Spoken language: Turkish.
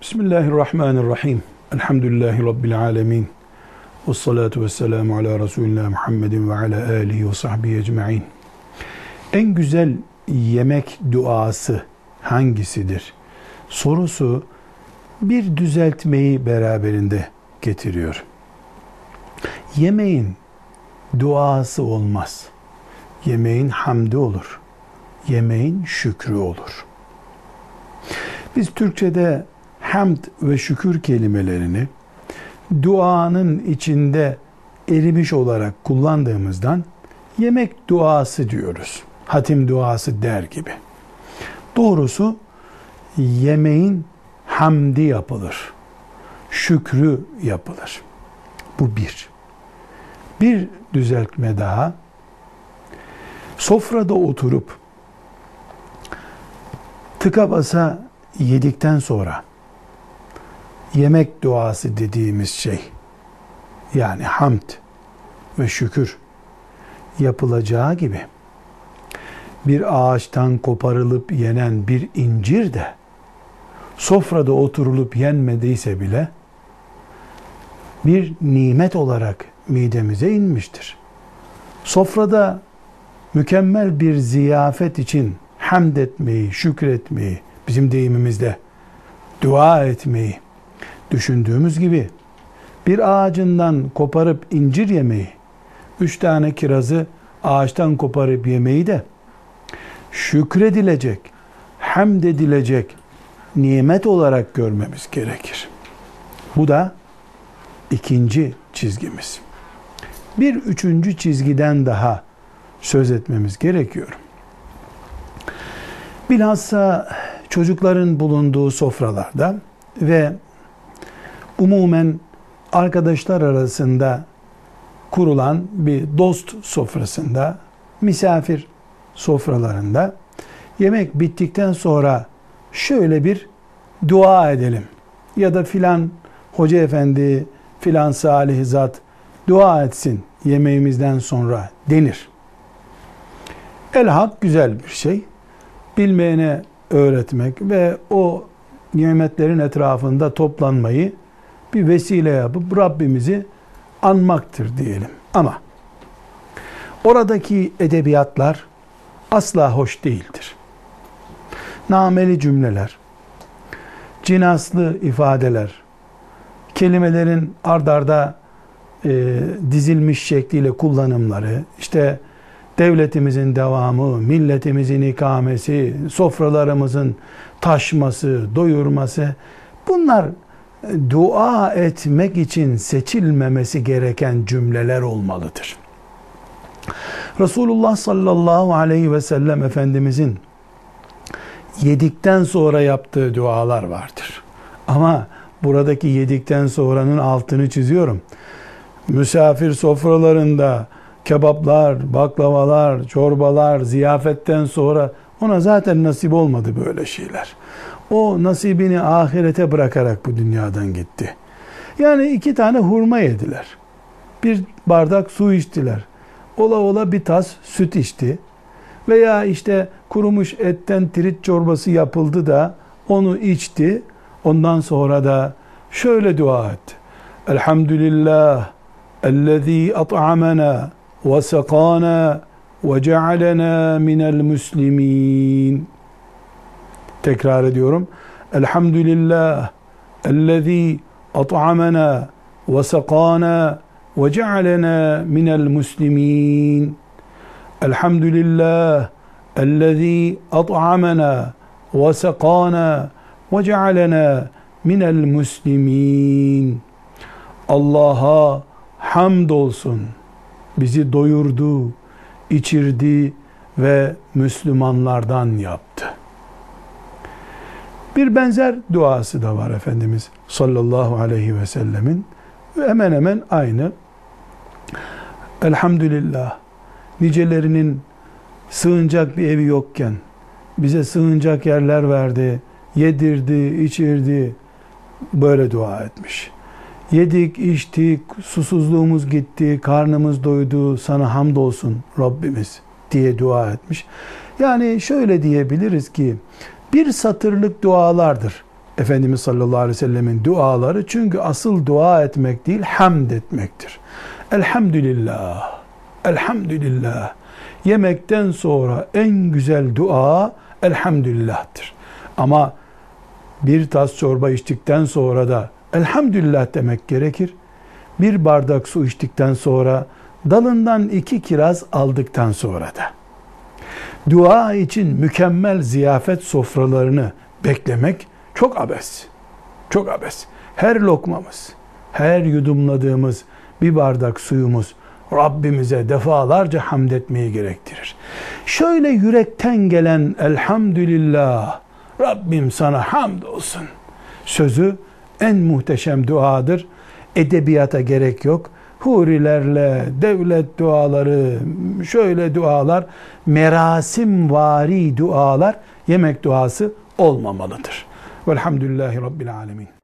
Bismillahirrahmanirrahim. Elhamdülillahi Rabbil alemin. Ve salatu ve selamu ala Resulullah Muhammedin ve ala alihi ve sahbihi ecma'in. En güzel yemek duası hangisidir? Sorusu bir düzeltmeyi beraberinde getiriyor. Yemeğin duası olmaz. Yemeğin hamdi olur. Yemeğin şükrü olur. Biz Türkçe'de hamd ve şükür kelimelerini duanın içinde erimiş olarak kullandığımızdan yemek duası diyoruz. Hatim duası der gibi. Doğrusu yemeğin hamdi yapılır. Şükrü yapılır. Bu bir. Bir düzeltme daha. Sofrada oturup tıka basa yedikten sonra yemek duası dediğimiz şey yani hamd ve şükür yapılacağı gibi bir ağaçtan koparılıp yenen bir incir de sofrada oturulup yenmediyse bile bir nimet olarak midemize inmiştir. Sofrada mükemmel bir ziyafet için hamd etmeyi, şükretmeyi, bizim deyimimizde dua etmeyi düşündüğümüz gibi bir ağacından koparıp incir yemeyi, üç tane kirazı ağaçtan koparıp yemeyi de şükredilecek, hamd edilecek nimet olarak görmemiz gerekir. Bu da ikinci çizgimiz. Bir üçüncü çizgiden daha söz etmemiz gerekiyor. Bilhassa çocukların bulunduğu sofralarda ve umumen arkadaşlar arasında kurulan bir dost sofrasında, misafir sofralarında yemek bittikten sonra şöyle bir dua edelim. Ya da filan hoca efendi, filan salih zat dua etsin yemeğimizden sonra denir. El hak güzel bir şey. Bilmeyene öğretmek ve o nimetlerin etrafında toplanmayı bir vesile yapıp Rabbimizi anmaktır diyelim. Ama oradaki edebiyatlar asla hoş değildir. Nameli cümleler, cinaslı ifadeler, kelimelerin ardarda e, dizilmiş şekliyle kullanımları, işte devletimizin devamı, milletimizin ikamesi, sofralarımızın taşması, doyurması bunlar dua etmek için seçilmemesi gereken cümleler olmalıdır. Resulullah sallallahu aleyhi ve sellem Efendimizin yedikten sonra yaptığı dualar vardır. Ama buradaki yedikten sonranın altını çiziyorum. Misafir sofralarında kebaplar, baklavalar, çorbalar, ziyafetten sonra ona zaten nasip olmadı böyle şeyler. O nasibini ahirete bırakarak bu dünyadan gitti. Yani iki tane hurma yediler. Bir bardak su içtiler. Ola ola bir tas süt içti. Veya işte kurumuş etten tirit çorbası yapıldı da onu içti. Ondan sonra da şöyle dua etti. Elhamdülillah ellezî at'amena ve sekâna cealena minel muslimin. Tekrar ediyorum. Elhamdülillah sekâna ve cealena minel muslimin. Elhamdülillah ellezî at'amena ve sekâna ve cealena minel muslimin. Allah'a hamd olsun. Bizi doyurdu, içirdi ve Müslümanlardan yaptı. Bir benzer duası da var Efendimiz sallallahu aleyhi ve sellemin. Hemen hemen aynı. Elhamdülillah nicelerinin sığınacak bir evi yokken bize sığınacak yerler verdi, yedirdi, içirdi. Böyle dua etmiş. Yedik, içtik, susuzluğumuz gitti, karnımız doydu, sana hamdolsun Rabbimiz diye dua etmiş. Yani şöyle diyebiliriz ki bir satırlık dualardır Efendimiz sallallahu aleyhi ve sellemin duaları çünkü asıl dua etmek değil hamd etmektir. Elhamdülillah, elhamdülillah. Yemekten sonra en güzel dua elhamdülillah'tır. Ama bir tas çorba içtikten sonra da elhamdülillah demek gerekir. Bir bardak su içtikten sonra dalından iki kiraz aldıktan sonra da dua için mükemmel ziyafet sofralarını beklemek çok abes. Çok abes. Her lokmamız, her yudumladığımız bir bardak suyumuz Rabbimize defalarca hamd etmeyi gerektirir. Şöyle yürekten gelen elhamdülillah Rabbim sana hamd olsun sözü en muhteşem duadır. Edebiyata gerek yok. Hurilerle, devlet duaları, şöyle dualar, merasim vari dualar, yemek duası olmamalıdır. Velhamdülillahi Rabbil Alemin.